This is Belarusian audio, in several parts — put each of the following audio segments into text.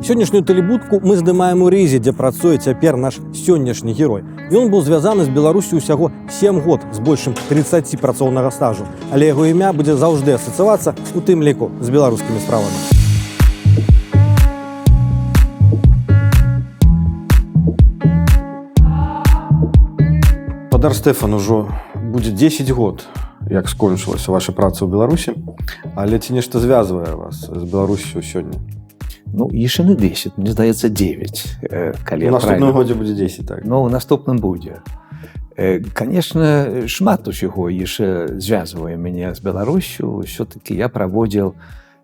Сённяшнюю тэлебудку мы здымаем у рызе, дзе працуе цяпер наш сённяшні герой. Ён быў звязаны з Беларусю ўсяго 7 год з большым 30 працоўнага стажу, але яго імя будзе заўжды асацыявацца у тым ліку з беларускімі справамі. Падар Стэфан ужо будзе 10 год, як скончылася ваша праца ў Беларусі, але ці нешта звязвае вас з Беларусю сёння. Ну яшчэ не 10 мне здаецца 9 э, калі наступным годзе будзе 10 так. Ну у наступным будзе Э, конечно шмат усяго яшчэ звязвае мяне з Беларусю все-таки я праводзіл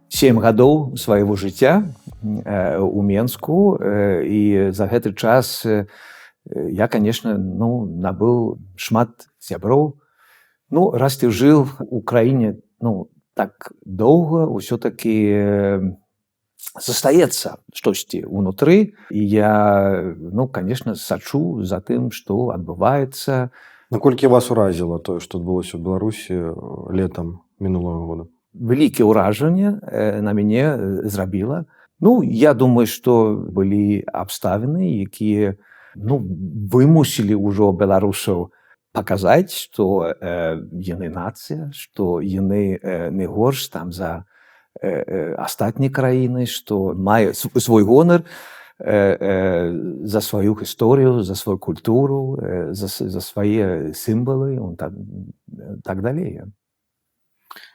7 гадоў свайго жыцця э, у Менску э, і за гэты час э, я конечно ну набыў шмат сяброў Ну раз ты жыў у краіне ну так доўга ўсё-таки э, застаецца штосьці унутры і я ну конечно сачу за тым што адбываецца. Наколькі вас уразіла тое, што адбылося ў Беларусі э, летам мінулого года. вялікі ўражанне э, на мяне э, зрабіла. Ну я думаю што былі абставіны якія ну вымусілі ўжо беларусаў паказаць што э, яны нацыя што яны э, не горш там за э, э, астатні краіны што мае св- свой гонар э, э, за сваю гісторыю за сваю культуру э, за, за свае сімвалы он так, так далей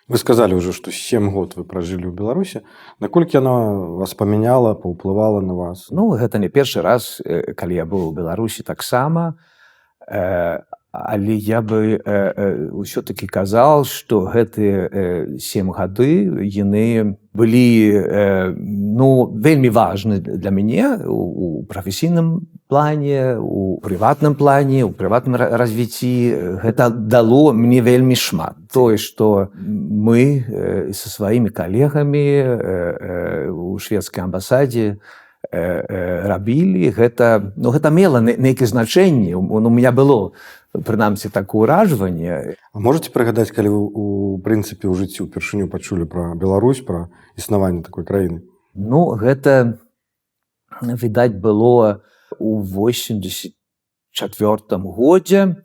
Вы сказалі ўжо, што 7 год вы пражылі ў Беларусі. Наколькі яна вас памяняла, паўплывала на вас? Ну гэта не першы раз э, калі я быў у беларусі таксама э, але я бы ўсё-таки казаў што гэтыя э, сем гады яны былі э, ну вельмі важны для мяне у, прафесійным плане у прыватным плане у прыватным ра- развіцці гэта дало мне вельмі шмат. Тое што мы э, са сваімі калегамі э, э, у шведскай амбасадзе э, э, рабілі гэта ну гэта мела нейкае значэнне у у меня было прынамсі такое ўражванне А можете прыгадаць, калі вы у прынцыпе ў жыцці ўпершыню пачулі пра Беларусь, пра існаванне такой краіны. Ну гэта відаць было у 84 годзе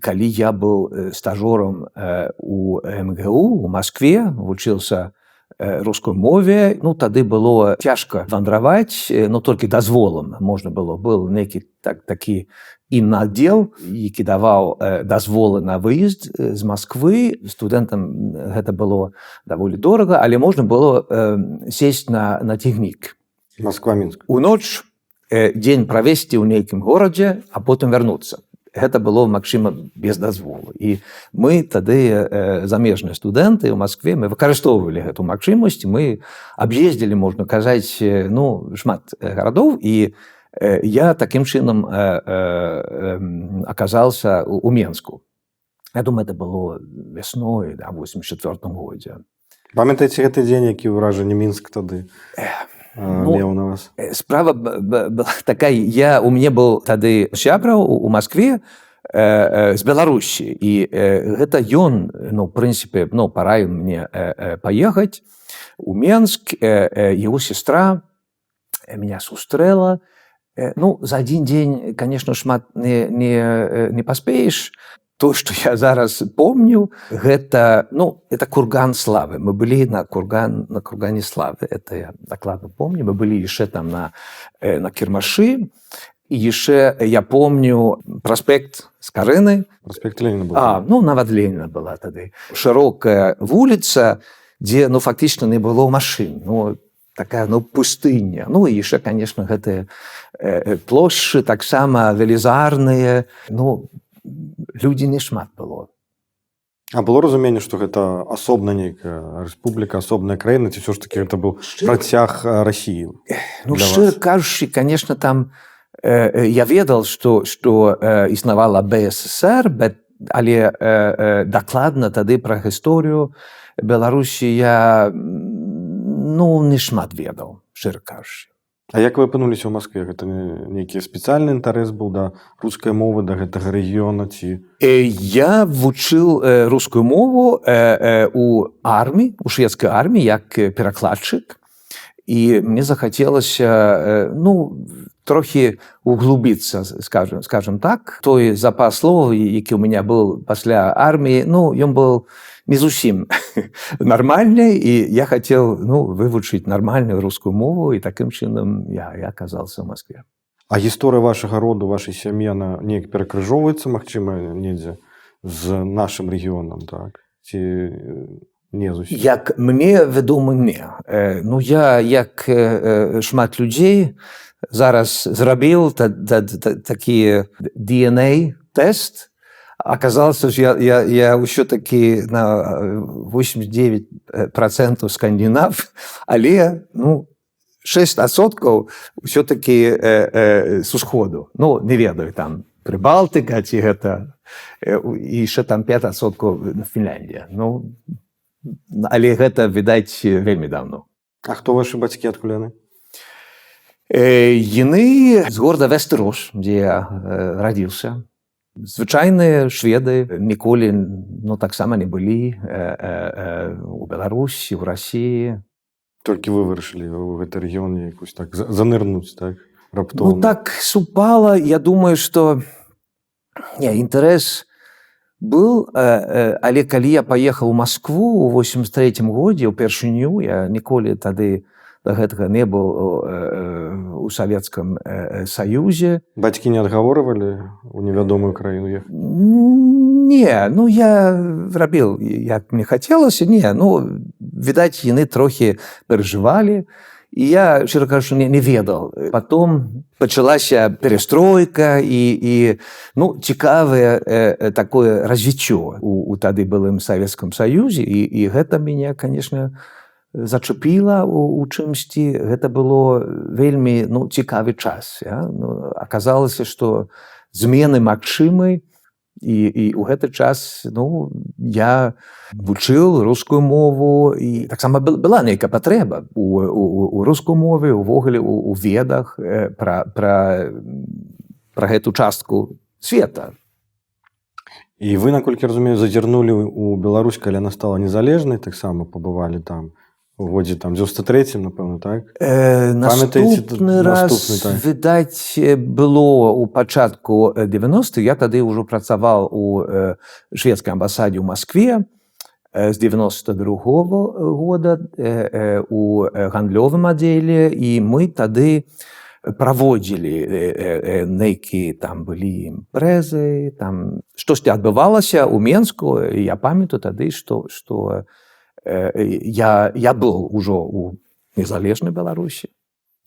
калі я быў э, стажором э, у МГУ у Москве вучыўся э, рускай мове. Ну тады было цяжка вандраваць э, но толькі дазволам можна было. Был нейкі так такі інаддзел які даваў э, дазволы на выезд з Москвы студэнтам гэта было даволі дорага але можна было сесть на на цягнік. Москва Мінск. у ноч дзень правесці ў нейкім горадзе а потым вярнуцца гэта было магчыма без дазволу. І мы тады э, замежныя студэнты ў Маскве мы выкарыстоўвалі гэту магчымасць мы аб'ездзілі можна казаць ну шмат гарадоў і э, я такім чынам э, э, аказаўся у, у Менску. Я думаю это было вясной да, 84 годзе. Памятаеце гэты дзень, які ўражанне Мінск тады? Э, ну, меў на вас. Э, справа была такая я у мяне быў тады сябра у у Маскве э, э, з беларусі. І э, гэта ён ну прынцыпе ну параіў мне э, э, паехаць у Менск э, э, его сестра э, меня сустрэла. Э, ну за адзін дзень конечно шмат не, не, э, не паспееш то что я зараз помню гэта ну это курган славы. Мы былі на курган на кургане славы. Это я дакладна помню. Мы былі яшчэ там на э, на кірмашы. І яшчэ я помню праспект з карыны. Праспект Леніна а ну нават Леніна была тады. Шырокая вуліца дзе ну фактычна не было машын. Ну такая ну пустыня. Ну і яшчэ конечно гэтыя э, плошчы таксама велізарныя. Ну людзі не шмат было А было разуменне, што гэта асобна нейкая рэспубліка, асобная краіна, ці ўсё ж такі гэта быў працяг э, Расіі. Ну шчыра кажучы конечно там э, э, я ведал что что э, існавала бСр бе- але э, э, дакладна тады пра гісторыю беларусі я ну не шмат ведаў шчыра кажучы А як вы апынуліся ў Маскве? Гэта не- нейкі спецыяльны інтарэс быў да рускай мовы да гэтага рэгіёна ці Э, Я вучыў э, рускую мову э, э, у арміі у шведскай арміі як перакладчык і мне захацелася э, ну трохі углубіцца скажем скажем так. Той запас слов які у меня быў пасля арміі ну ён был не зусім нармальны і я хацеў ну вывучыць нармальную рускую мову і таким чынам я, я аказался в Москве А гісторыя вашага роду вашай сям'і она неяк перакрыжоўваецца магчыма недзе з нашым рэгіёнам так? Ці э, не зусім як мне вядома не Э, ну я як э, э, шмат людзей зараз зрабіў та, та, та, такі DNA тест аказалася ж я, я, я ўсё такі на 89 процентов скандинав але ну 6соткаў ўсё-таки э, э, с усходу ну не ведаю там прыбалтыка ці гэта э, і яшчэ там 5соткаў Фінляндія ну але гэта відаць вельмі давно А хто вашы бацькі адкуль яны Э, Яны з горада Вестерош, дзе я э, радзіўся. Звычайныя шведы ніколі ну, таксама не былі э, у Беларусі, у рассіі. толькі вы вырашылі ў гэты рэгіён якусь так за- занырнуць так раптоўна Ну так супала, я думаю, што не, інтарэс быў, э, э, але калі я паехаў у Маскву ў 83 годзе упершыню я ніколі тады да гэтага не быў э, у савецкам э, саюзе. бацькі не адгаворвалі у невядомую краіну ехаць Не, ну я рабіў як мне хацелася не ну відаць яны трохі перажывалі і я шчыра кажучы не, не ведаў потом пачалася перестройка і, і ну цікавае э, такое развіццё у, у тады былым савецкам саюзе і, і гэта мяне конечно зачапіла у, у чымсьці. Гэта было вельмі ну цікавы час я? ну, аказалася што змены магчымы і, ў гэты час ну я вучыў рускую мову і таксама был- была нейкая патрэба у, у, у рускую мове увогуле у, у ведах э, пра, пра, пра гэту частку света. І вы наколькі разумею зазірнулі у Беларусь калі яна стала незалежнай таксама пабывалі там. у годзе там 93 напэўна так? Э, наступны раз наступны, так. відаць э, было у пачатку 90 я тады ўжо працаваў у э, шведскай амбасадзе ў Маскве э, з 92 -го года э, э, у э, гандлёвым аддзеле. І мы тады праводзілі э, э, э, нейкі там былі імпрэзы там штосьці адбывалася ў Менску. Я памятаю тады што што э, я я быў ужо у незалежнай Беларусі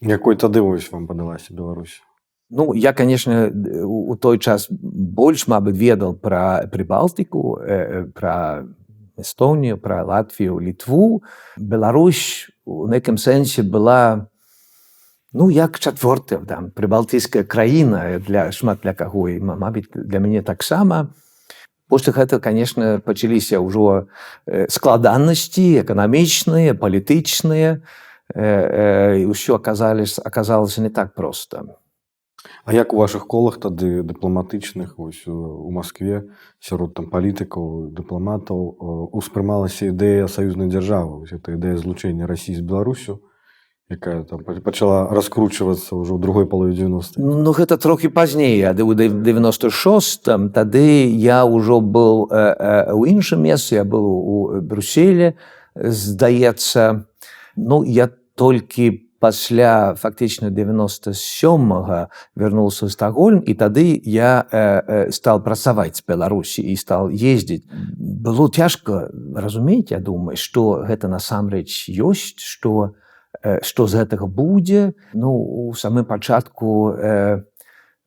якой тады вось вам падалася Беларусь. Ну я конечно у той час больш мабыць ведал пра прыбалтыку э, пра Эстонію пра Латвію літву Беларусь у нейкім сэнсе была ну як чавёртая там прыбалтыйская краіна для шмат для каго. І ма- мабыць для мяне таксама после гэта конечно пачаліся ўжо э, складанасці эканамічныя палітычныя э, і ўсё аказались аказалася не так проста А як у вашых колах тады дыпламатычных вось у Маскве сярод там палітыкаў дыпламатаў э, успрымалася ідэя саюзнай дзяржавы вось эта ідэя злучэння рассіі з Беларусю якая там па- пачала раскручвацца ўжо ў другой палове 90 Ну гэта трохі пазней ад у 96 тады я ўжо э, э, у іншым месцы я был у Брюсселе здаецца ну я толькі пасля фактычна 97 вярнулся стагольм і тады я э, э, стал працаваць з беларусі і стал ездзіць было цяжка разумець я думаю што гэта насамрэч ёсць што э, што з гэтага будзе? Ну у самым пачатку э,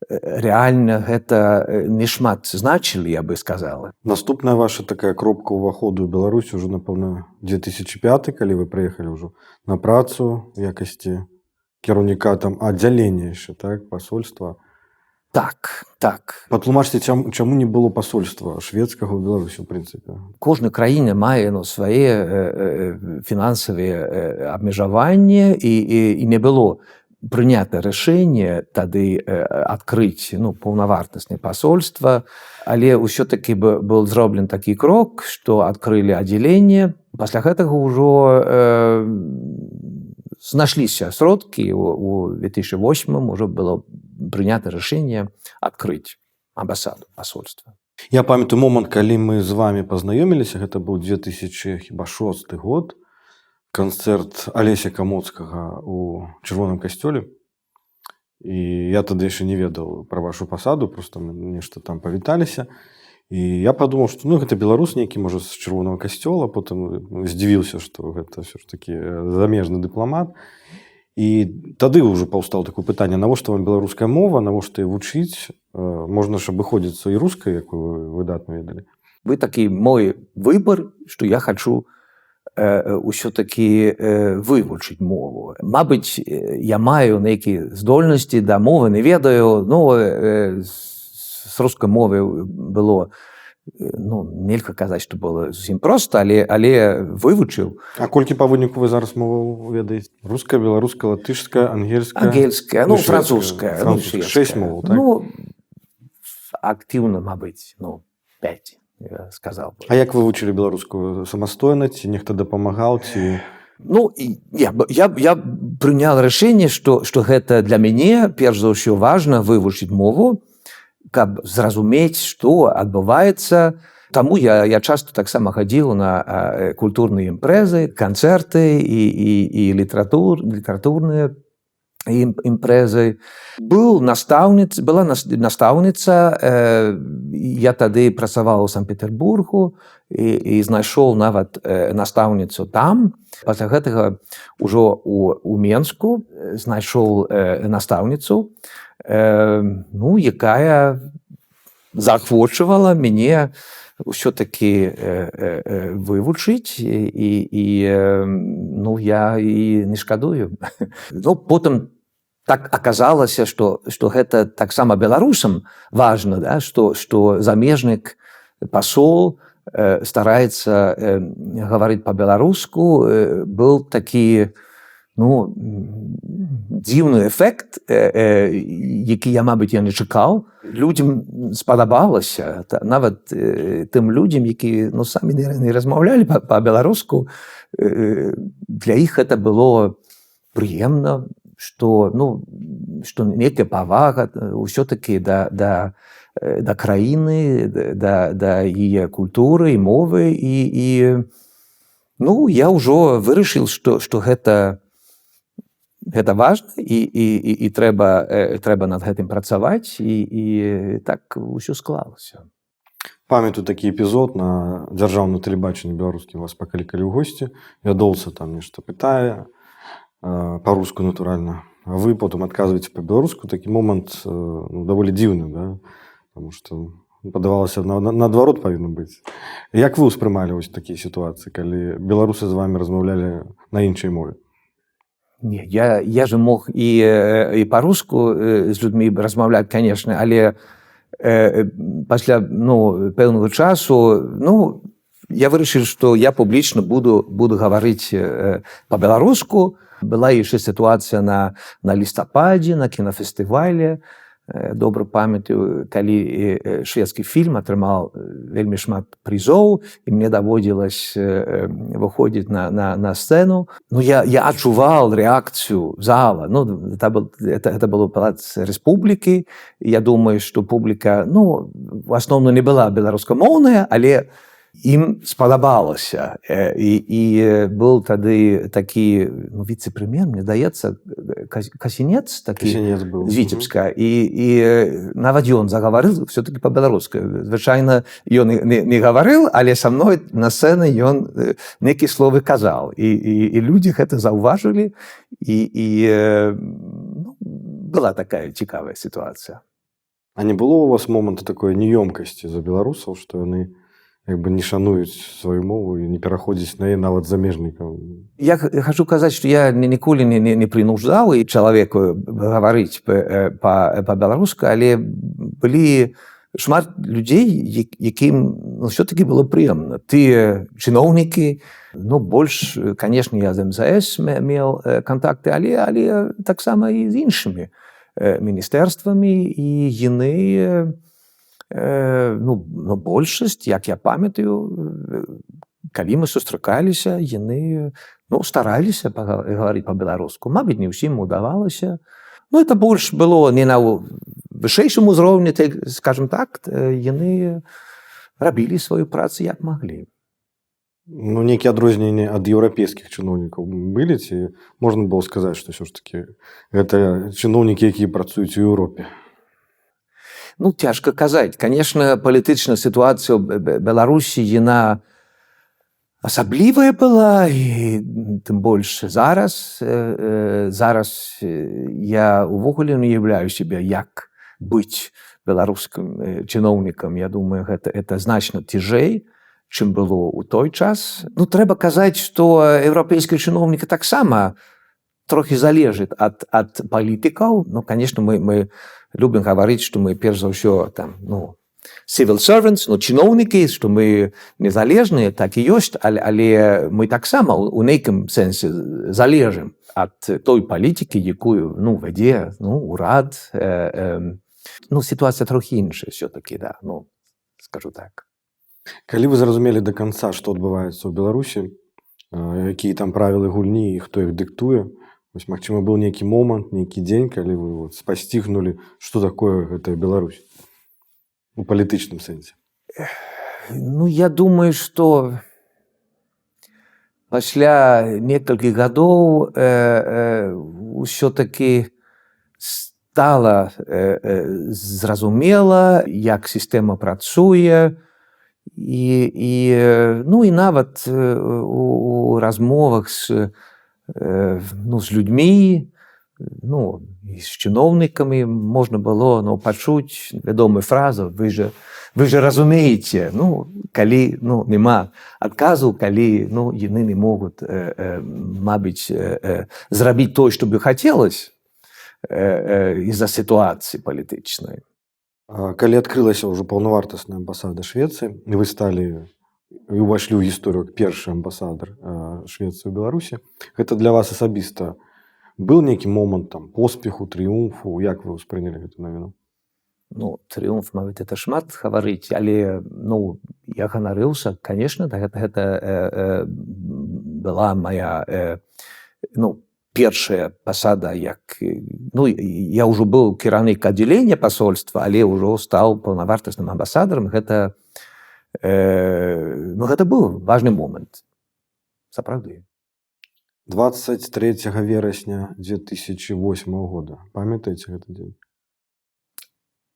рэальна гэта не шмат значылі я бы сказала. Наступная ваша такая кропка ўваходу Беларусь уже напэўна 2005 калі вы прыехалі ўжо на працу якасці кіраўніка там аддзялення яшчэ так посольства так так. Патлумачце чаму, чаму не было посольства шведскага ў Беларусі у прынцыпе? Кожнай краіне мае ну, свае э, э, фінансавыя э, абмежаванні і, і, і не было прынята рашэнне тады э, адкрыць ну, паўнавартаснае пасольства, але ўсё-такі быў зроблен такі крок, што адкрылі аддзяленне. пасля гэтага ўжо э, знайшлися сродки у, у 2008 уже було прийнято рішення відкрити амбасаду посольства. Я памятаю момант калі мы з вами пазнаёміліся гэта быў 2006 год канцэрт алеся камоцкага у чырвоным касцёле і я тады яшчэ не ведаў пра вашу пасаду просто нешта там павіталіся. І я падумаў што ну гэта беларус нейкі можа з чырвонага касцёла потым здзівіўся што гэта ўсё ж такі замежны дыпламат. і тады ўжо паўстаў такое пытанне навошта вам беларуская мова навошта і вучыць Э, можна ж абыходзіцца і рускай якую вы выдатна ведалі Вы такі мой выбор што я хочу э, ўсё-таки э, вывучыць мову. Мабыць э, я маю нейкія здольнасці да мовы не ведаю. Ну э, з з рускай мовы было э, ну нельга казаць што было зусім проста але але вывучыў А колькі па выніку вы зараз мову ведаеце руская беларуская латышская ангельская ангельская ну французская ну. Шесть моваў, так? ну актыўна мабыць ну 5 я сказал бы. А як вы вучылі беларускую самастойна ці нехта дапамагаў ці Ну і я, я, я прынял рашэнне, што, што гэта для мяне перш за ўсё важна вывучыць мову, каб зразумець, што адбываецца. Таму я, я часто таксама хадзіў на а, культурныя імпрэзы, канцэрты і, і, і літаратур, літаратурныя ім, імпрэзы. Быў настаўніц, была нас- настаўніца, э, я тады працаваў у Санкт-Петербургу і, і знайшоў нават э, настаўніцу там. Пасля гэтага ўжо у, у Менску э, знайшоў э, настаўніцу, э, ну, якая заахвочвала мяне ўсё-таки э, э, вывучыць і, і, э, ну, я і не шкадую. ну, потым так аказалася, што, што гэта таксама беларусам важна, да? што, што замежнік пасол э, стараецца э, гаварыць па-беларуску, э, быў такі ну, дзіўны эфект, э, э, які я, мабыць, я не чакаў. Людзям спадабалася, нават э, тым людзям, які ну, самі не, не размаўлялі па- па-беларуску, э, для іх гэта было прыемна, што ну, што нейкая павага ўсё-таки да, да, да краіны, да, да яе культуры мовы і, і ну, я ўжо вырашыў, што, што гэта, гэта важна і, і, і, і трэба, э, трэба над гэтым працаваць і, і так усё склалася. памятаю такі эпізод на дзяржаўным тэлебачанні беларускім вас паклікалі ў госці. Вядоўца там нешта пытае э, па-руску натуральна. Вы потым адказваеце па-беларуску. Такі момант э, ну, даволі дзіўны да? потому что падавалася на, на, наадварот павінна быць. Як вы ўспрымалі вось такія сітуацыі калі беларусы з вами размаўлялі на іншай мове Не, я, я же мог і, э, і па-руску э, з людзьмі размаўляць, канешне, але э, пасля ну, пэўнага часу ну, я вырашыў, што я публічна буду, буду гаварыць э, па-беларуску. Была яшчэ сітуацыя на, на лістападзе, на кінафестывале. Э, Добра памятаю, калі э, шведскі фільм атрымаў э, вельмі шмат прызоў і мне даводзілась э, выходзіць на, на, на сцэну. Ну, я, я адчуваў рэакцыю зала. Ну, это, это, это было палац рэспублікі. Я думаю, што публіка ну, в асноўным не была беларускамоўная, але ім спадабалася. І, і быў тады такі ну, віцэ-прэм'ер мне даецца Кас- касінец такі з віцебска. І, і нават ён загаварыў все-таки па-беларускай звычайна ён не, не гаварыў але са мной на сцэны ён некі словы казаў. І, і, і людзі гэта заўважылі. І, і ну, была такая цікавая сітуацыя. А не было у вас моманта такой неёмкасці за беларусаў што яны як бы не шануюць сваю мову і не пераходзіць на яе нават замежнікам Я х- хачу казаць, што я ні- ніколі не, не, не прынуждаў і чалавеку гаварыць па- па- па-беларуску, але былі шмат людзей, якім ну, ўсё-таки было прыемна. Тыя чыноўнікі, ну, больш, канешне, я з МЗС меў э, кантакты, але, але таксама і з іншымі э, міністэрствамі і яны э, э, ну, ну, большасць, як я памятаю, э, калі мы сустракаліся, яны ну, стараліся гаварыць па-беларуску. Мабыць не ўсім удавалася. Ну это больш было не на вышэйшым узроўні так, скажем так э, яны рабілі сваю працу як маглі. Ну, некие адрозненні ад еўрапейскіх чыноўнікаў былі ці можна было сказаць што ўсё ж таки гэта чыноўнікі якія працуюць у Еўропе Ну цяжка казаць конечно Б- Б- Беларусі яна асаблівая была і тым больш зараз э, э, зараз э, я увогуле не уяўляю себе як быць беларускім чыноўнікам Я думаю гэта это значна цяжэй чым было ў той час. Ну трэба казаць што еўрапейскія чыноўнікі таксама трохі залежыць ад ад палітыкаў. Ну конечно мы мы любім гаварыць што мы перш за ўсё там ну civil servants ну чыноўнікі што мы незалежныя так і ёсць але, але мы таксама у нейкім сэнсе залежым ад той палітыкі якую ну вядзе ну урад э, э, ну сітуацыя трохі іншая все-таки да ну скажу так. Калі вы зразумелі до конца што адбываецца ў беларусі э, якія там правілы гульні і хто іх дыктуе вось магчыма быў нейкі момант нейкі дзень калі вы вот спасцігнулі што такое гэтая Беларусь у палітычным сэнсе Ну, я думаю, што пасля некалькіх гадоў э, э, ўсё-такі стала э, э, зразумела, як сістэма працуе і, і ну і нават э, у, у размовах з, э, ну, з людзьмі, ну, з чыноўнікамі можна было ну, пачуць вядомую фразу вы же вы же разумееце ну калі ну няма адказу калі ну яны не могуць э, э, мабыць э, э, зрабіць той што бы хацелось э, э, из-за сітуацыі палітычнай калі адкрылася ўжо паўнавартасная амбасада Швецыі вы сталі ўвайшлі ў гісторыю першы амбасадар э, Швецыі ў Беларусі гэта для вас асабіста быў нейкі момант там поспеху трыумфу як вы ўспрынялі гэту навіну ну трыумф мабыць это шмат гаварыць але ну я ганарыўся конечно да, гэта гэта э, э, была моя э, ну першая пасада як ну я ўжо быў кіраўнік аддзялення пасольства але ўжо стаў паўнавартасным амбасадарам гэта э, ну гэта быў важны момант. Сапраўды. 23 верасня 2008 года. Памятаеце гэты дзень?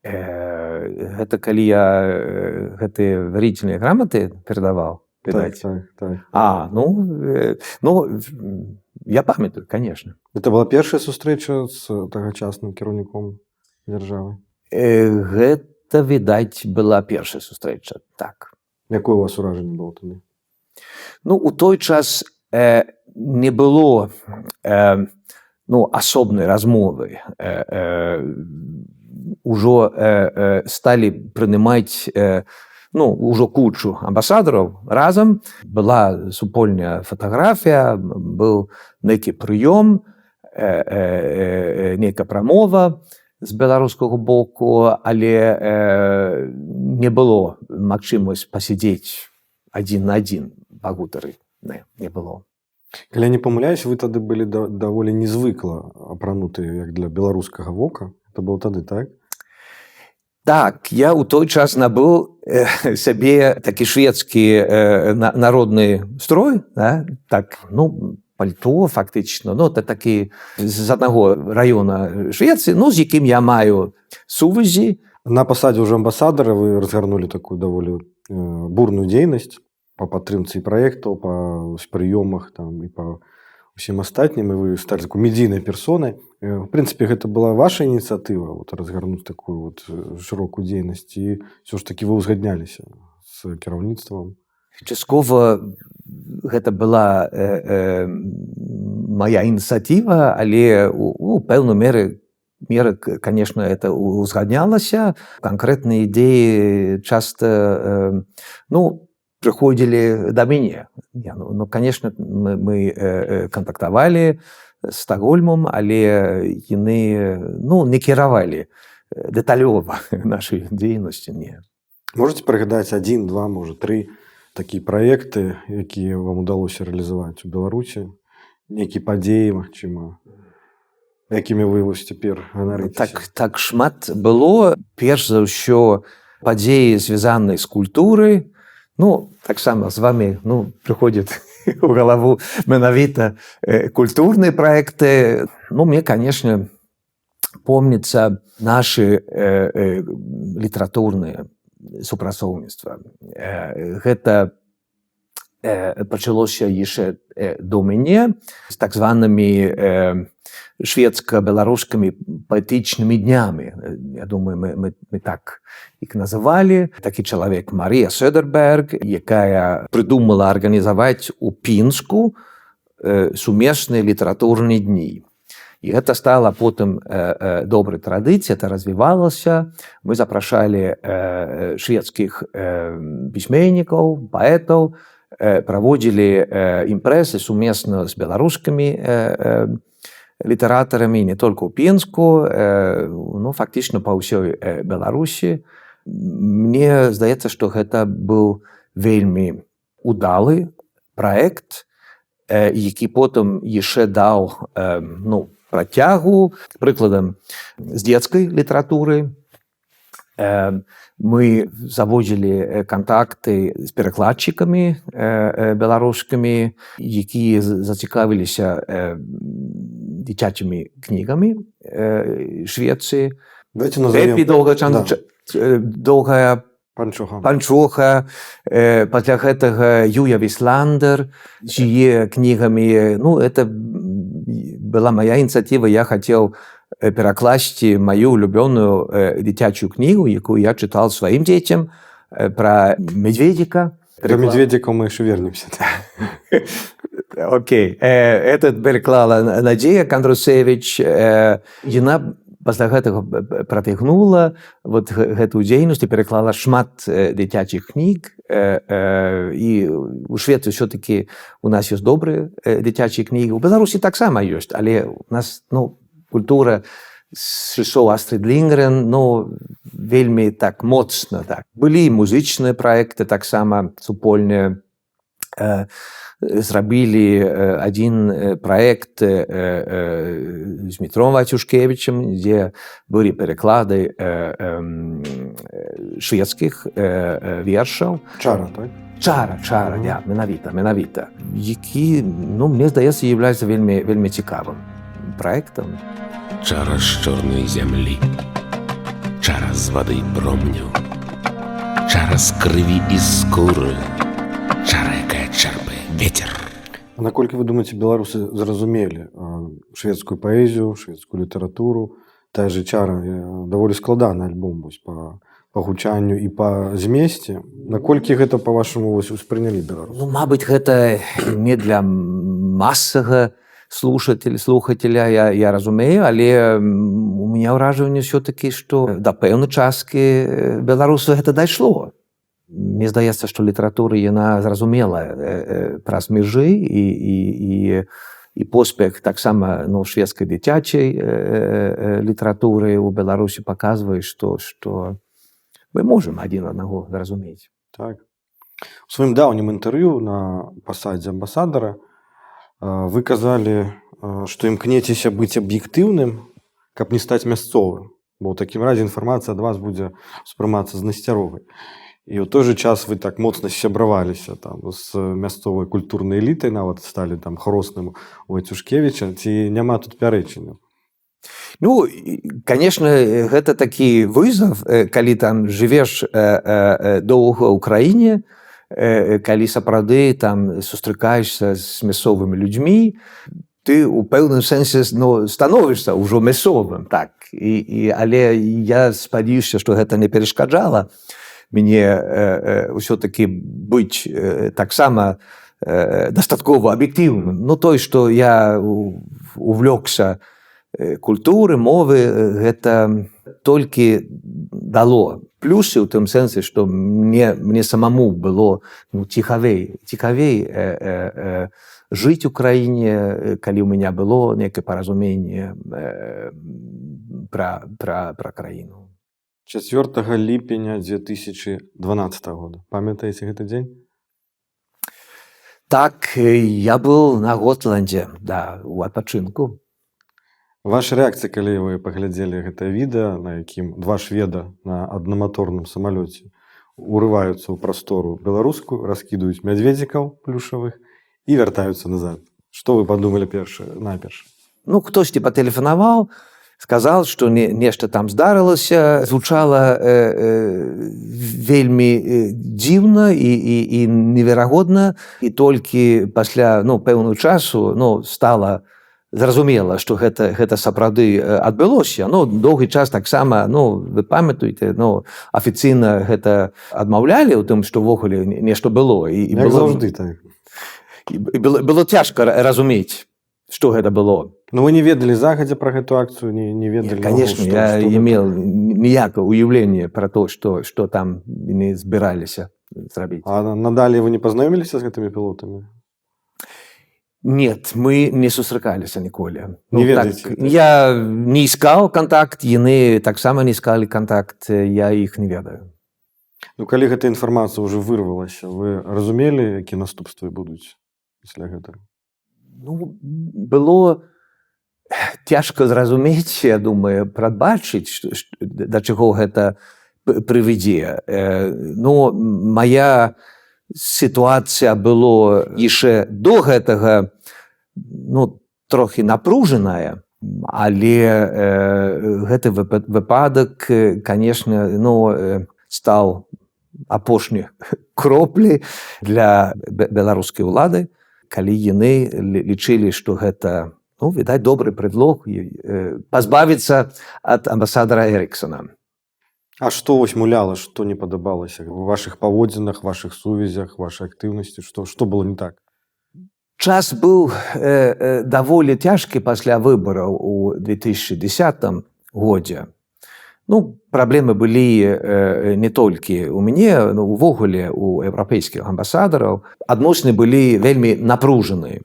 Э, гэта калі я э, гэтыя варительныя граматы перадаваў так, так, так. А ну э, ну я памятаю конечно. Это была першая сустрэча з тагачасным кіраўніком дзяржавы? Э, гэта відаць была першая сустрэча так. Якое у вас уражанне было тады ну у той час э, не было э, ну асобнай размовы э, э, ужо э, э, сталі прынимаць э, ну ўжо кучу амбасадараў разам была супольная фатаграфія быў нейкі прыём э, э, э, нейкая прамова з беларускага боку але э, не было магчымасць пасядзець адзін на адзін пагутары не, не было. Калі я не памыляюсь вы тады былі да, даволі незвыкла апранутыя як для беларускага вока. Это было тады так? Так, я ў той час набыў э, сябе такі шведскі э, на, народны строй да? так ну пальто фактычна ну это такі з аднаго раёна Швецыі ну з якім я маю сувязі. На пасадзе ўжо амбасадара вы разгарнулі такую даволі бурную дзейнасць па падтрымцы праектаў па прыёмах там і па усім астатнім і вы сталі такой медійнай персонай в прынцыпе гэта была ваша ініцыятыва вот разгарнуць такую вот шырокую дзейнасць і все ж таки вы ўзгадняліся з кіраўніцтвам часткова гэта была э, э, моя ініцыятыва але у, у пэўную меры меры конечно это узгаднялася. Канкрэтныя ідэі часта э, ну прыходзілі да мяне. Ну, ну конечно мы, мы э, э, кантактавалі стагольмом але яны ну не кіравалі дэталёва нашай дзейнасці не. Можете прыгадаць адзін два можа тры такія праекты якія вам удалося рэалізаваць у беларусі нейкія падзеі магчыма якімі вы вось цяпер так так шмат было. Перш за ўсё падзеі звязанай з культурай. Ну таксама з вами ну прыходзіць у галаву менавіта э, культурныя проекты ну мне конечно помнится наши э, э, літаратурныя супрацоўніцтва. Э, гэта э, пачалося яшчэ э, до мяне з так званымі шведска-беларускімі паэтычнымі днямі. Я думаю мы, мы, мы так іх называлі. Такі чалавек Марія Söдерберг якая прыдумала арганізаваць у пінску сумесныя літаратурныя дні і гэта стала потым э, э, добрай традыцыі это развівалася мы запрашалі э, шведскіх э, пісьменнікаў паэтаў э, праводзілі э, імпрэсы сумесна з беларускімі э, э, літаратарамі не толькі ў пінску э, ну фактычна па ўсёй э, беларусі мне здаецца што гэта быў вельмі удалы праект э, які потым яшчэ даў э, ну працягу. Прыкладам з дзецкай літаратуры мы заводзілі кантакты з перакладчыкамі беларускімі якія зацікавіліся дзіцячымі кнігамі швецыі доўгачан Да. доўгая панчуха. Панчоха э, пасля гэтага Юя Вісландер чые кнігамі. Ну это была моя ініцыятыва я хацеў э, перакласці маю улюбёную э, дзіцячую кнігу якую я чытал сваім дзецям э, пра медведзіка До медведзіка мы яшчэ вернемся Окей э, этот переклала Надзея Кандрусевич э, яна пасля гэтага пратягнула вот гэтую дзейнасць і пераклала шмат дзіцячых кніг і у Швецы ўсё-таки у нас ёсць добрыя дзіцячыя кнігі. У Беларусі таксама ёсць але у нас ну культура сышоў Астрид Лінгрен ну вельмі так моцна так. Былі музычныя праекты таксама супольныя э, зрабілі э, адзін э, праект э, з метром Вацюшкевічем, дзе былі пераклады шведскіх вершаў. чара так Чара, чара, Мгм. ja, менавіта, менавіта. Які, ну, мне здаецца, з'яўляецца вельмі, вельмі цікавым праектам. Czara z czarnej ziemi, czara z wody i promniu, czara z krwi i skóry, czara, jaka А наколькі вы думаеце беларусы зразумелі шведскую паэзію шведскую літаратуру? Тая же чара даволі складаны альбом вось па па гучанню і па змесце. Наколькі гэта па-вашаму вось успрынялі беларус Ну, мабыць, гэта не для масага слушателя слухателя я, я разумею, але у меня ўражанне ўсё-таки, што да пэўнай часткі беларусу гэта дайшло. Мне здаецца, што літаратура яна зразумела э, э, праз межы і, і, і, і поспех таксама ну, шведскай дзіцячай э, літаратуры ў Беларусі паказвае, што, што мы можам адзін аднаго зразумець. так. У сваім даўнім інтэрв'ю на пасадзе амбасадара вы казалі а, што імкнецеся быць аб'ектыўным каб не стаць мясцовым бо ў такім разе інфармацыя ад вас будзе успрымацца з насцяровай і ў той же час вы так моцна сябраваліся там з мясцовай культурнай элітай нават сталі там хросным у Вацюшкевіча. Ці няма тут пярэчання? Ну, конечно, гэта такі вызов, э, калі там жывеш э, э, доўга ў краіне, калі сапраўды там сустракаешся з мясцовымі людзьмі, ты у пэўным сэнсе ну, становішся ўжо мясцовым так. І, і, але я спадзяюся, што гэта не перашкаджала мне э, э, ўсё-таки быць э, таксама э, дастаткова аб'ектыўным. Ну той, што я увлёкся, э, культуры мовы э, гэта толькі дало плюсы ў тым сэнсе што мне мне самому было ну, ціхавей цікавей э, э, э, жыць у краіне э, калі ў меня было некае паразуменне э, пра, пра, пра краіну 4 ліпеня 2012 года. Памятаеце гэты дзень Так, э, я был на Готланде, да, у адпачынку. Ваша рэакцыя калі вы паглядзелі гэтае відэа на якім два шведа на аднаматорным самалёце урываюцца ў прастору беларускую раскідаюць мядзведзікаў плюшавых і вяртаюцца назад. Что вы падумалі першае наперш Ну, хтосьці патэлефанаваў, сказал, што не, нешта там здарылася, звучала э, э, вельмі э, дзіўна і, і, і неверагодна і толькі пасля ну, пэўную часу ну, стала зразумела, што гэта, гэта сапраўды э, адбылося. Ну, доўгі час таксама ну, вы памятаеце ну, афіцыйна гэта адмаўлялі ў тым, што ўвогуле нешта было і, і было, заўжды так і было, было цяжка ра- разумець, што гэта было. Ну вы не ведалі загадзя пра гэту акцыю не, не ведалі конечно, наогул, я што имел ніякае уяўлення пра то, што, што там яны збіраліся зрабіць. А на- надалей вы не пазнаёміліся з гэтымі пілотамі Нет, мы не сустракаліся ніколі. Не так, я не іскаў кантакт, яны таксама не іскалі кантакт, я іх не ведаю. Ну калі гэта інфармацыя ўжо вырвалася вы разумелі які наступствы будуць пасля гэтага Ну, было цяжка зразумець, я думаю, прадбачыць, да чаго гэта прывядзе. Э, Ну, моя сітуацыя было яшчэ до гэтага ну, трохі напружаная, але э, гэты выпа- выпадак, э, канешне, ну, э, стаў апошняй кроплі для бе- беларускай улады калі яны лі- лічылі што гэта ну, відаць добры предлог э, пазбавіцца ад амбасадара эриксона А што вось муляла што не падабалася у вашых паводзінах вашых сувязях вашай актыўнасці? Што што было не так? Час быў э, э, даволі цяжкі пасля выбараў у 2010 годзе ну праблемы былі э, не толькі у мяне ну, увогуле у еўрапейскіх амбасадараў адносіны былі вельмі напружаныя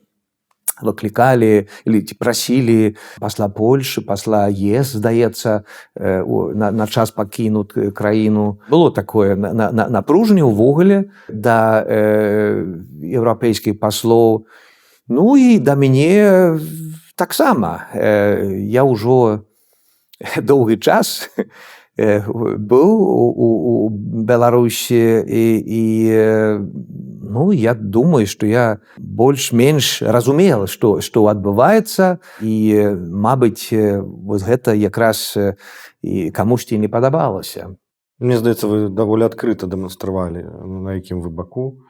выклікалі ці прасілі пасла Польшы пасла ЕС здаецца э, у- на, на час пакінут э, краіну было такое на- на- на- напружанне ўвогуле да э, еўрапейскіх паслоў ну і да мяне таксама э, я ўжо доўгі час э, быў у, у, у беларусі і, і э, ну я думаю што я больш-менш разумела што што адбываецца і э, мабыць э, вось гэта якраз э, і камусьці не падабалася Мне здаецца вы даволі адкрыта дэманстравалі на якім вы баку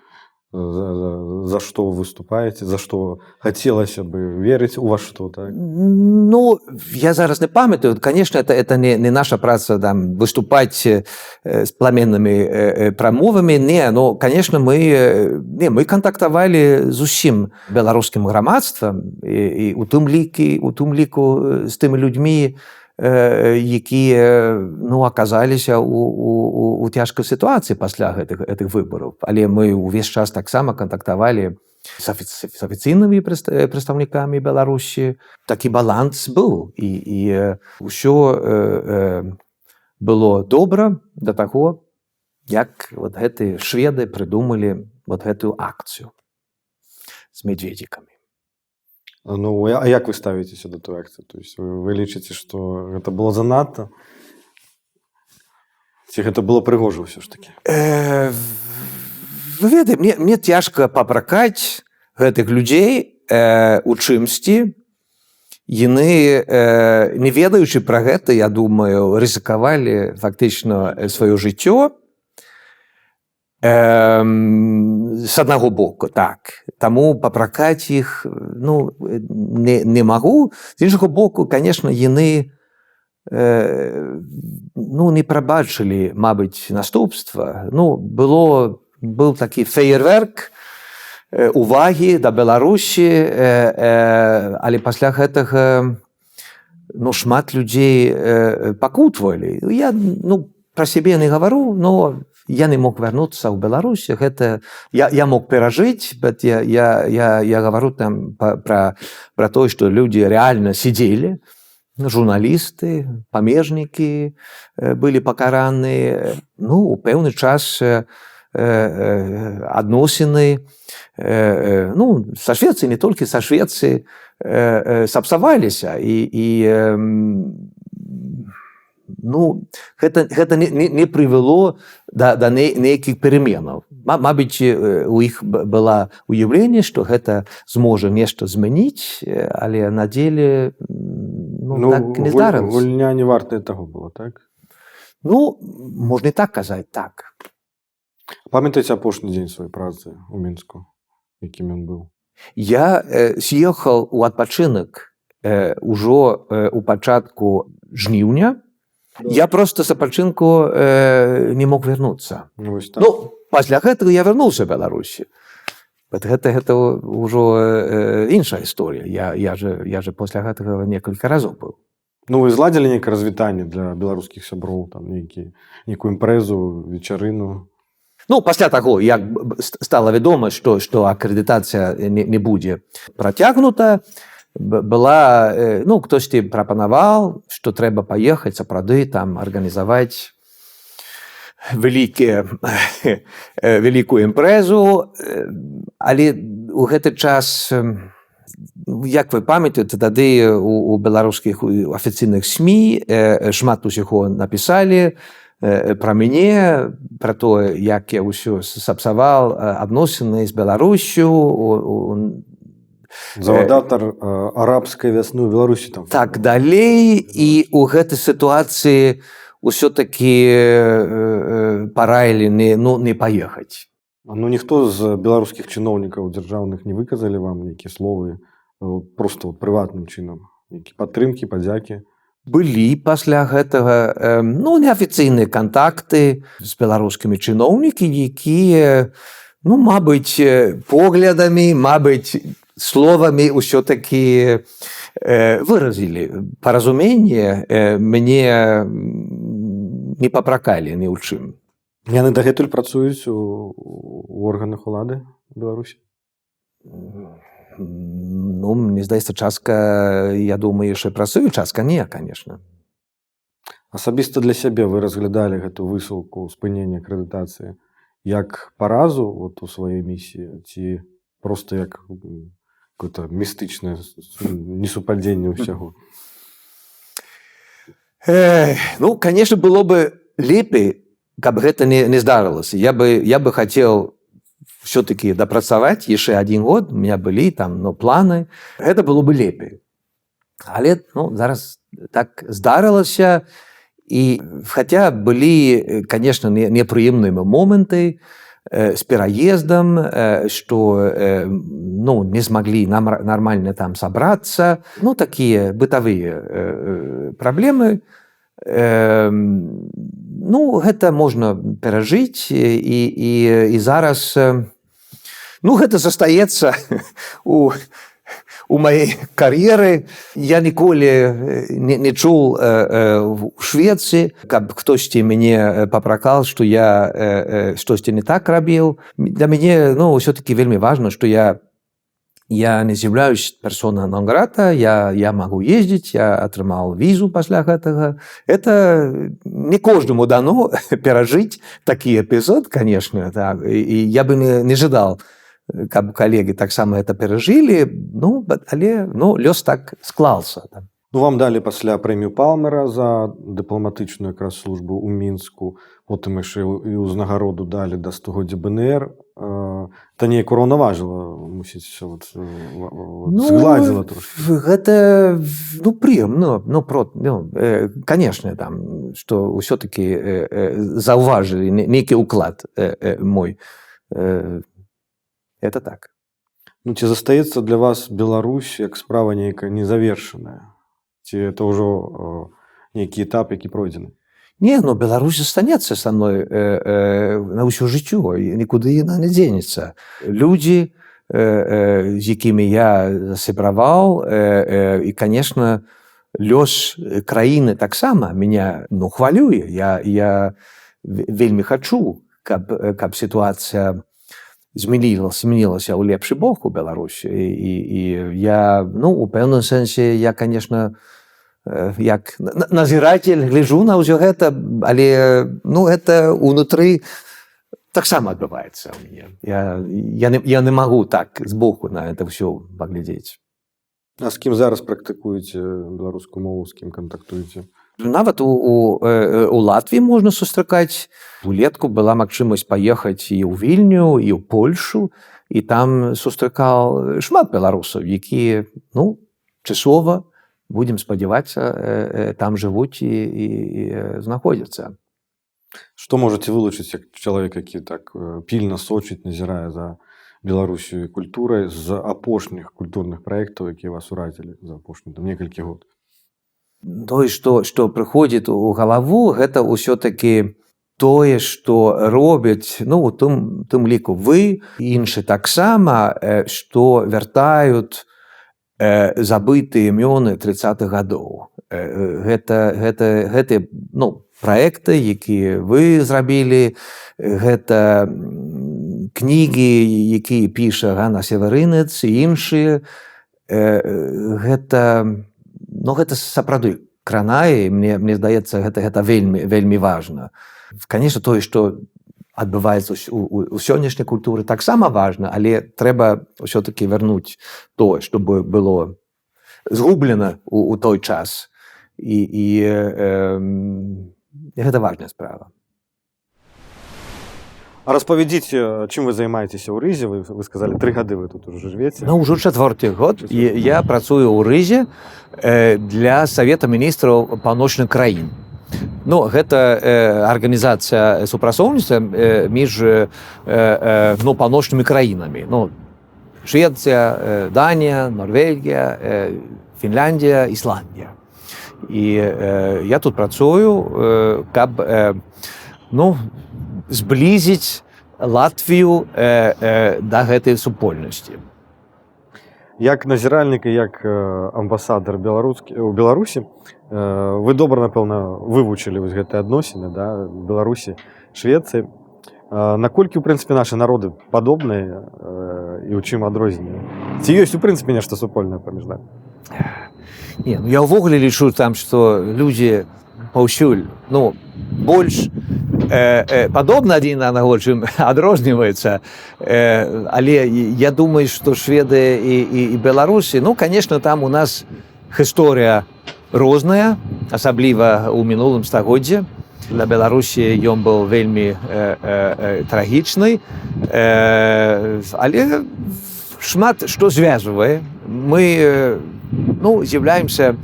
за, за, за што вы выступаеце за што хацелася бы верыць у вас што так Ну я зараз не памятаю. Конечно это это не, не наша праца там выступаць э, з пламеннымі э, э, прамовамі не но конечно мы э, не мы кантактавалі з усім беларускім грамадствам і, і у тым лікі у тым ліку э, з тымі людзьмі э, якія ну аказаліся у, у, у, цяжкай сітуацыі пасля гэтых гэтых выбараў. Але мы ўвесь час таксама кантактавалі з афіц- з афіцыйнымі э, прадстаўнікамі беларусі. Такі баланс быў. І, і ўсё э, э, было добра да таго як вот гэтыя шведы прыдумалі вот гэтую акцыю з медведзікамі Ну а як вы ставіцеся да той акцыі то есть вы, вы лічыце што гэта было занадта ці гэта было прыгожа ўсё ж таки? Э, вы ведаете мне, мне цяжка папракаць гэтых людзей э, у чымсьці яны э, не ведаючы пра гэта я думаю рызыкавалі фактычна сваё жыццё з аднаго боку так. Таму папракаць іх ну не, не магу з іншага боку конечно яны э, ну не прабачылі мабыць наступства. Ну было быў такі феерверк э, увагі да беларусі э, э, але пасля гэтага ну шмат людзей э, пакутвалі. Я ну про сябе не гавару но я не мог вярнуцца ў беларусі гэта я, я мог перажыць bet я, я, я, я гавару там пра пра тое што людзі рэальна сидзелі журналісты памежнікі э, былі пакараныя ну у пэўны час адносіны э, э, ну са Швецыі не Швецыі э, э, сапсаваліся і, і э, ну гэта, гэта не, не, не прывяло да, да не, нейкіх пераменаў. Ма- Мабыць э, у іх была уяўленне што гэта зможа нешта змяніць але на деле м, ну, так не гуль- здарылася. гульня не вартая таго было так? Ну можна і так казаць так. Памятаеце апошні дзень сваёй працы у мінску якім ён быў? Я э, з'ехаў у адпачынак э, ужо э, у пачатку жніўня. Я просто з адпачынку э, не мог вярнуцца. ну, так. Ну пасля гэтага я вярнуўся Беларусі. Гэта гэта ўжо э, іншая гісторыя. Я, я, же, я же пасля гэтага некалькі разоў быў. ну вы зладзілі нейкае развітанне для беларускіх сяброў там нейкі нейкую імпрэзу вечарыну Ну пасля таго як стала вядома што што акрэдытацыя не, не будзе працягнута б- была э, ну хтосьці прапанаваў што трэба паехаць сапраўды там арганізаваць вялікія э, вялікую імпрэзу э, але у гэты час як вы памятаеце тады у, у беларускіх афіцыйных сМ шмат усяго напісалі пра мяне пра тое як я ўсё сапсаваў адносіны з беларусю завадатар э, арабскай вясны ў беларусі там. Так далей і у гэтай сітуацыі ўсё-такі э, параілі не ну не паехаць. Ну ніхто з беларускіх чыноўнікаў дзяржаўных не выказалі вам нейкія словы э, просто прыватным чынам які падтрымкі падзякі? Былі пасля гэтага э, ну неафіцыйныя кантакты з беларускімі чыноўнікі якія ну мабыць э, поглядамі мабыць словамі ўсё-такі э, выразілі паразуменне э, мне не папракалі ні ў чым. Яны дагэтуль працуюць у, у органах улады беларусі? Ну мне здаецца частка я думаю яшчэ працую частка не конечно. Асабіста для сябе вы разглядалі гэту высылку спынення акрэдытацыі як паразу вот у сваёй місіі ці просто як какое-то містычнае несупадзенне ўсяго Эх, ну конечно было бы лепей каб гэта не, не здарылася я бы я бы хотел все-таки дапрацаваць яшчэ один год у меня былі там но планы это было бы лепей але ну зараз так здарылася і хотя былі э, конечно не- непрыемныя моманты э, з пераездам э, что э, ну не змаглі нам нормально там сабрацца ну такія бытавыя э, э, праблемы э, ну гэта можна перажыць і, і, і зараз э, ну гэта застаецца у у маёй кар'еры я ніколі э, не, не чуў э, э, у Швецыі каб хтосьці мяне э, папракал што я э, э, штосьці не так рабіў для мяне ну ўсё-таки вельмі важна што я я не з'яўляюсь персона нонграта я я магу ездзіць я атрымаў візу пасля гэтага это не кожнаму дано перажыць такі эпізод конечно так і, і я бы не, не жадал каб калегі таксама это перажылі ну але ну лёс так склался там. Ну, вам далі пасля прэмію палмера за дыпламатычную якраз службу ў мінску потым яшчэ і ўзнагароду далі да стогоддзя бнр. Та неяк ураўнаважыла мусіць вот, э, вот, згладзіла трошки. в- гэта ну прыемно ну про ну, э, конечно там что ўсё-таки э, э, заўважылі не- нейкі ўклад э, э, мой э, это так. Ну ці застаецца для вас Беларусь як справа нейкая незавершаная ці это ўжо э, нейкі этап які пройдзены Не, ну Беларусь застанецца са мной э, э, на ўсё жыццё і нікуды яна не дзенецца. Людзі, э, э, з якімі я засябраваў э, э, і конечно лёс краіны таксама меня ну хвалюе я, я ве- вельмі хачу каб, э, каб сітуацыя змянілася змянілася ў лепшы бок у Беларусі. І, і, і я ну у пэўным сэнсе я конечно э, як на- назіратель гляжу на ўсё гэта але ну это унутры таксама адбываецца ў мяне. Я, я, не, я не магу так збоку на это ўсё паглядзець. А з кім зараз практыкуеце беларускую мову з кім кантактуеце нават у, у, э, у Латвіі можна сустракаць улетку была магчымасць паехаць і ў вільню і ў Польшу і там сустракаў шмат беларусаў якія ну часова будемм спадзявацца э, э, там жывуць і, і, і знаходзяцца. Што можаце вылучыць як чалавек які так э, пільна сочыць назірае за беларусю культурай з апошніх культурных праектаў якія вас уразілі за апошні там некалькі год тое што што прыходзіць у галаву гэта ўсё-таки тое што робяць ну тым тым ліку вы іншы таксама што вяртаюць э, забытыя імёны 30-х гадоў. Э, гэта ну праекты якія вы зрабілі гэта кнігі якія піша Ганна севарынец і іншыя. Э, гэта ну гэта сапраўды кранае мне мне здаецца гэта гэта вельмі вельмі важна. Конечно тое што адбываецца ў- у, у сённяшняй культуры таксама важна але трэба ўсё-таки вярнуць тое чтобы было згублена у, у той час. І, і э, э, гэта важная справа А распавядзіце чым вы займаецеся ў рызе вы, вы сказали тры гады вы тут уже жывеце Ну ўжо чацвёрты год і я працую ў рызе э, для савета міністраў паўночных краін. Ну гэта э, арганізацыя супрацоўніцтва э, між э, э, ну, паўночнымі краінамі. Ну, Швеція, э, Данія, Норвегія, э, Фінляндія, Ісландія. І э, я тут працую, э, каб э, ну, зблізіць Латвію э, э, да гэтай супольнасці. як назіральнік і як амбасадар беларускі у беларусі э, вы добра напэўна вывучылі вось гэтыя адносіны да беларусі швецыі. Э, наколькі у прынцыпе нашы народы падобныя э, і ў чым адрозненне ці ёсць у прынцыпе нешта супольнае паміж намі? Не, ну я ўвогуле лічу там, што людзі паўсюль ну, больш э, падобна адзін на аднаго, чым адрозніваецца. Э, але я думаю, што шведы і, і, і Беларусі, ну, конечно, там у нас гісторыя розная, асабліва ў мінулым стагоддзе. Для Беларусі ён быў вельмі э, э, трагічны, э, але шмат што звязвае. Мы ну, з'яўляемся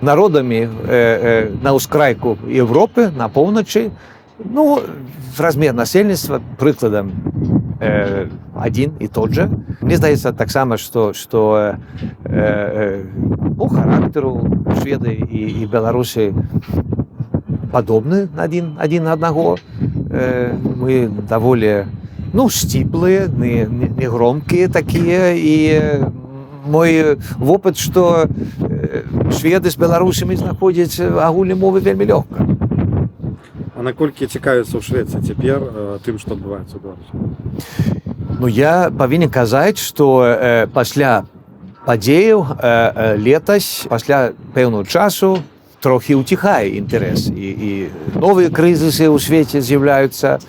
народамі э, э, на ўскрайку Европы, на поўначы. Ну, размер насельніцтва прыкладам э, адзін і тот жа. Мне здаецца таксама, што, што э, э, по характару шведы і, і беларусы падобны адзін адзін на аднаго. Э, мы даволі ну, сціплыя, не, не, не громкія такія і мой вопыт, што э, шведы з беларусамі знаходзяць агульнай мовы вельмі лёгка. А наколькі цікавіцца ў швецыі цяпер э, тым што адбываецца ў беларусі? Ну я павінен казаць, што э, пасля падзеяў э, э, летась пасля пэўную часу трохі ўціхае інтарэс. І, і новыя крызісы ў свеце з'яўляюцца.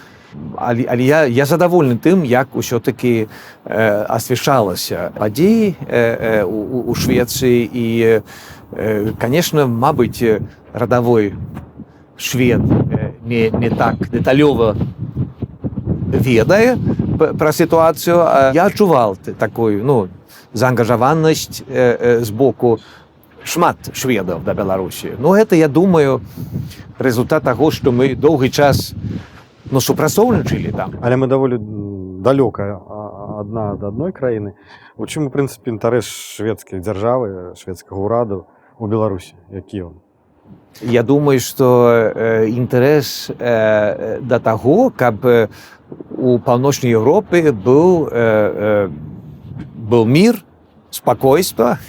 Але, але я, я задаволены тым, як усё-таки э, асвяшалася падзеі э, э, у, у Швецыі. І э, конечно, мабыць, радавой швед. э, не, не так дэталёва ведае пра сітуацыю. Я адчуваў т- такую ну заангажаванасць э, э, з боку шмат шведаў да беларусі. Ну гэта я думаю результат таго што мы доўгі час ну супрацоўнічалі там. Але мы даволі далёка адна ад адной краіны. У чым у прынцыпе інтарэс шведскай дзяржавы шведскага ўраду у беларусі? Які ён Я думаю, што э, інтарэс э, да таго, каб э, у паўночнай Еўропы быў, э, э, быў мір, спакойства,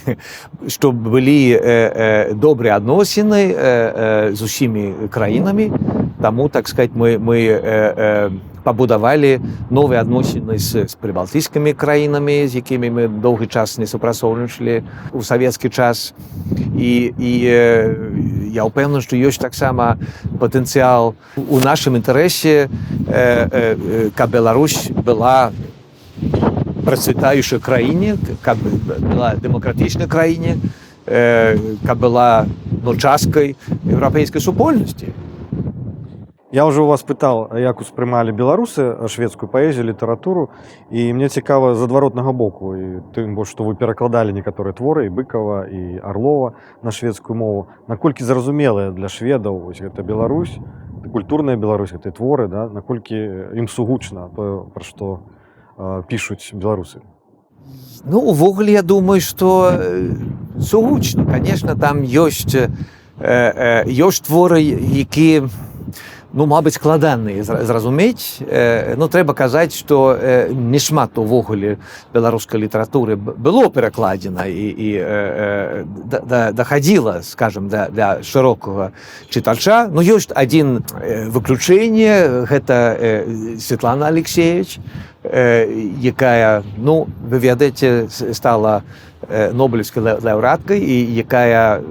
што былі э, э, добрыя адносіны э, э, з усімі краінамі. Таму так сказать, мы, мы э, э, пабудавалі новыя адносіны з, з прыбалтыйскімі краінамі з якімі мы доўгі час не супрацоўнічалі у савецкі час. І, і я ўпэўнены што ёсць таксама патэнцыял у нашым інтарэсе э, э, каб Беларусь была працвітаючай краіне каб была дэмакратычнай краіне э, каб была ну, часткай еўрапейскай супольнасці Я у вас пытал, як успрымалі беларусы шведскую паэзію літаратуру і мне цікава з адваротнага боку і тым больш што вы перакладалі некаторыя творы і быкова і арлова на шведскую мову. Наколькі зразумелыя для шведаў вось гэта Беларусь культурная Беларусь гэтай творы да? Наколькі ім сугучна то пра што э, пішуць беларусы? Ну увогуле я думаю што сугучна. Конечно там ёсць э, э, ёсць творы які ну мабыць складаныя зра- зразумець ну трэба казаць што не шмат увогуле беларускай літаратуры было перакладзена і, і да- да- дахадзіла скажем да, для шырокага чытача ну ёсць адзін выключэнне гэта Светлана Алексеевич якая ну вы ведаеце стала нобелевскай лаўрэаткай і якая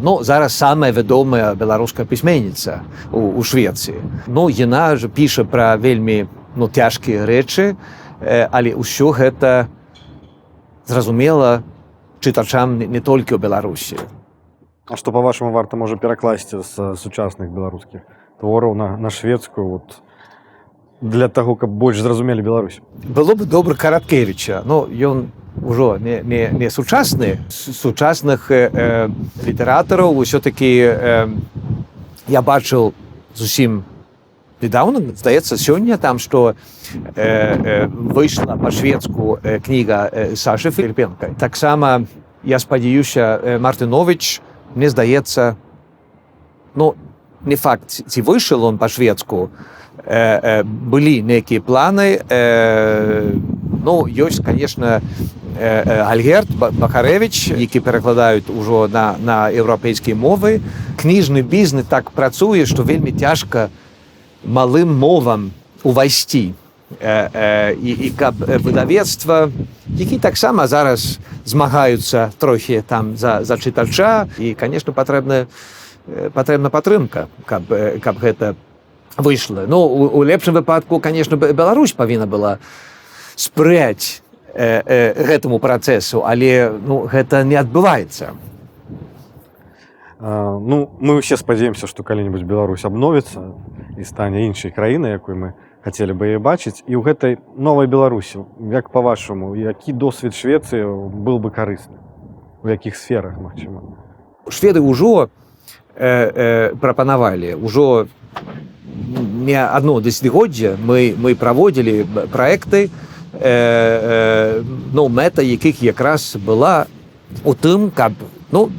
ну зараз самая вядомая беларуская пісьменніца у, у Швецыі. Ну яна ж піша пра вельмі ну цяжкія рэчы э, але ўсё гэта зразумела чытачам не, толькі ў беларусі. А што па-вашаму варта можа перакласці з сучасных беларускіх твораў на, на шведскую? Вот для таго каб больш зразумелі Беларусь. Было бы добра караткевича но ён ужо не, не, не сучасны. Сучасных э, э, літаратараў ўсё-таки э, я бачыў зусім недавно здаецца сёння там што э, э, выйшла па-шведску э, кніга э, Сашы Філіпенка таксама я спадзяюся э, Мартынович мне здаецца ну не факт ці- выйшаў он па-шведску э, э, былі нейкія планы э, ну ёсць конечно э, э, альгерт Ба- бахарэвич які перакладаюць ужо на на еўрапейскія мовы кніжны бізнес так працуе што вельмі цяжка малым мовам увайсці э, э, і, і каб э, выдавецтва які таксама зараз змагаюцца трохі там за, за чытача і конечно патрэбна э, патрэбна падтрымка каб, э, каб гэта выйшла ну у, у лепшым выпадку конечно Беларусь павінна была спрыяць э, э, гэтаму працэсу але ну гэта не адбываецца. А, ну мы ўсе спадзяемся што калі-небудзь Беларусь абновіцца і стане іншай краінай якой мы хацелі бы яе бачыць. І ў гэтай новай беларусі як па-вашаму які досвед Швецыі был бы карысны? У якіх сферах магчыма? Шведы ўжо э, э, прапанавалі ўжо не одно десятгоддзя мы мы праводзілі праекты э, э, ну мэта якіх якраз была у тым каб ну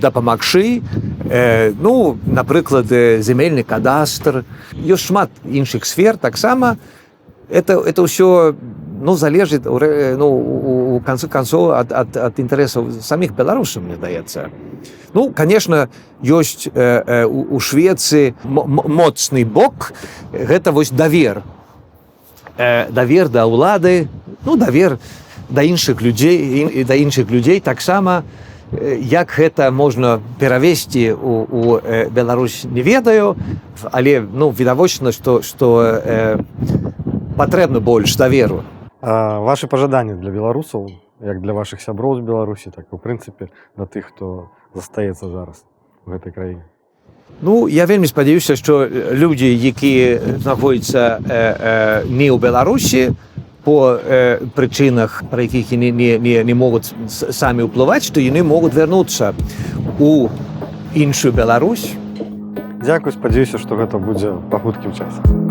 дапамагчы э, ну напрыклад э, земельны кадастр. Ёсць шмат іншых сфер. Таксама это это ўсё ну залежыць у рэ- ну у, у канцы канцоў ад, ад, ад інтарэсаў саміх беларусаў мне здаецца ну конечно ёсць э, э, у, у швецы мо- мо- моцны бок гэта вось давер э, давер да ўлады ну давер да іншых людзей і, і да іншых людзей таксама э, як гэта можна перавесці у, у э, Беларусь не ведаю але ну відавочна што што э, патрэбна больш даверу А ваши пажаданні для беларусаў як для вашых сяброў з беларусі так у прынцыпе да тых хто застаецца зараз у гэтай краіне Ну я вельмі спадзяюся, што людзі, якія знаходзяцца э, э, не ў Беларусі по э, прычынах, пра якіх яны не, не, не могуць самі ўплываць, што яны могуць вярнуцца у іншую Беларусь. Дзякуй спадзяюся што гэта будзе па хуткім часам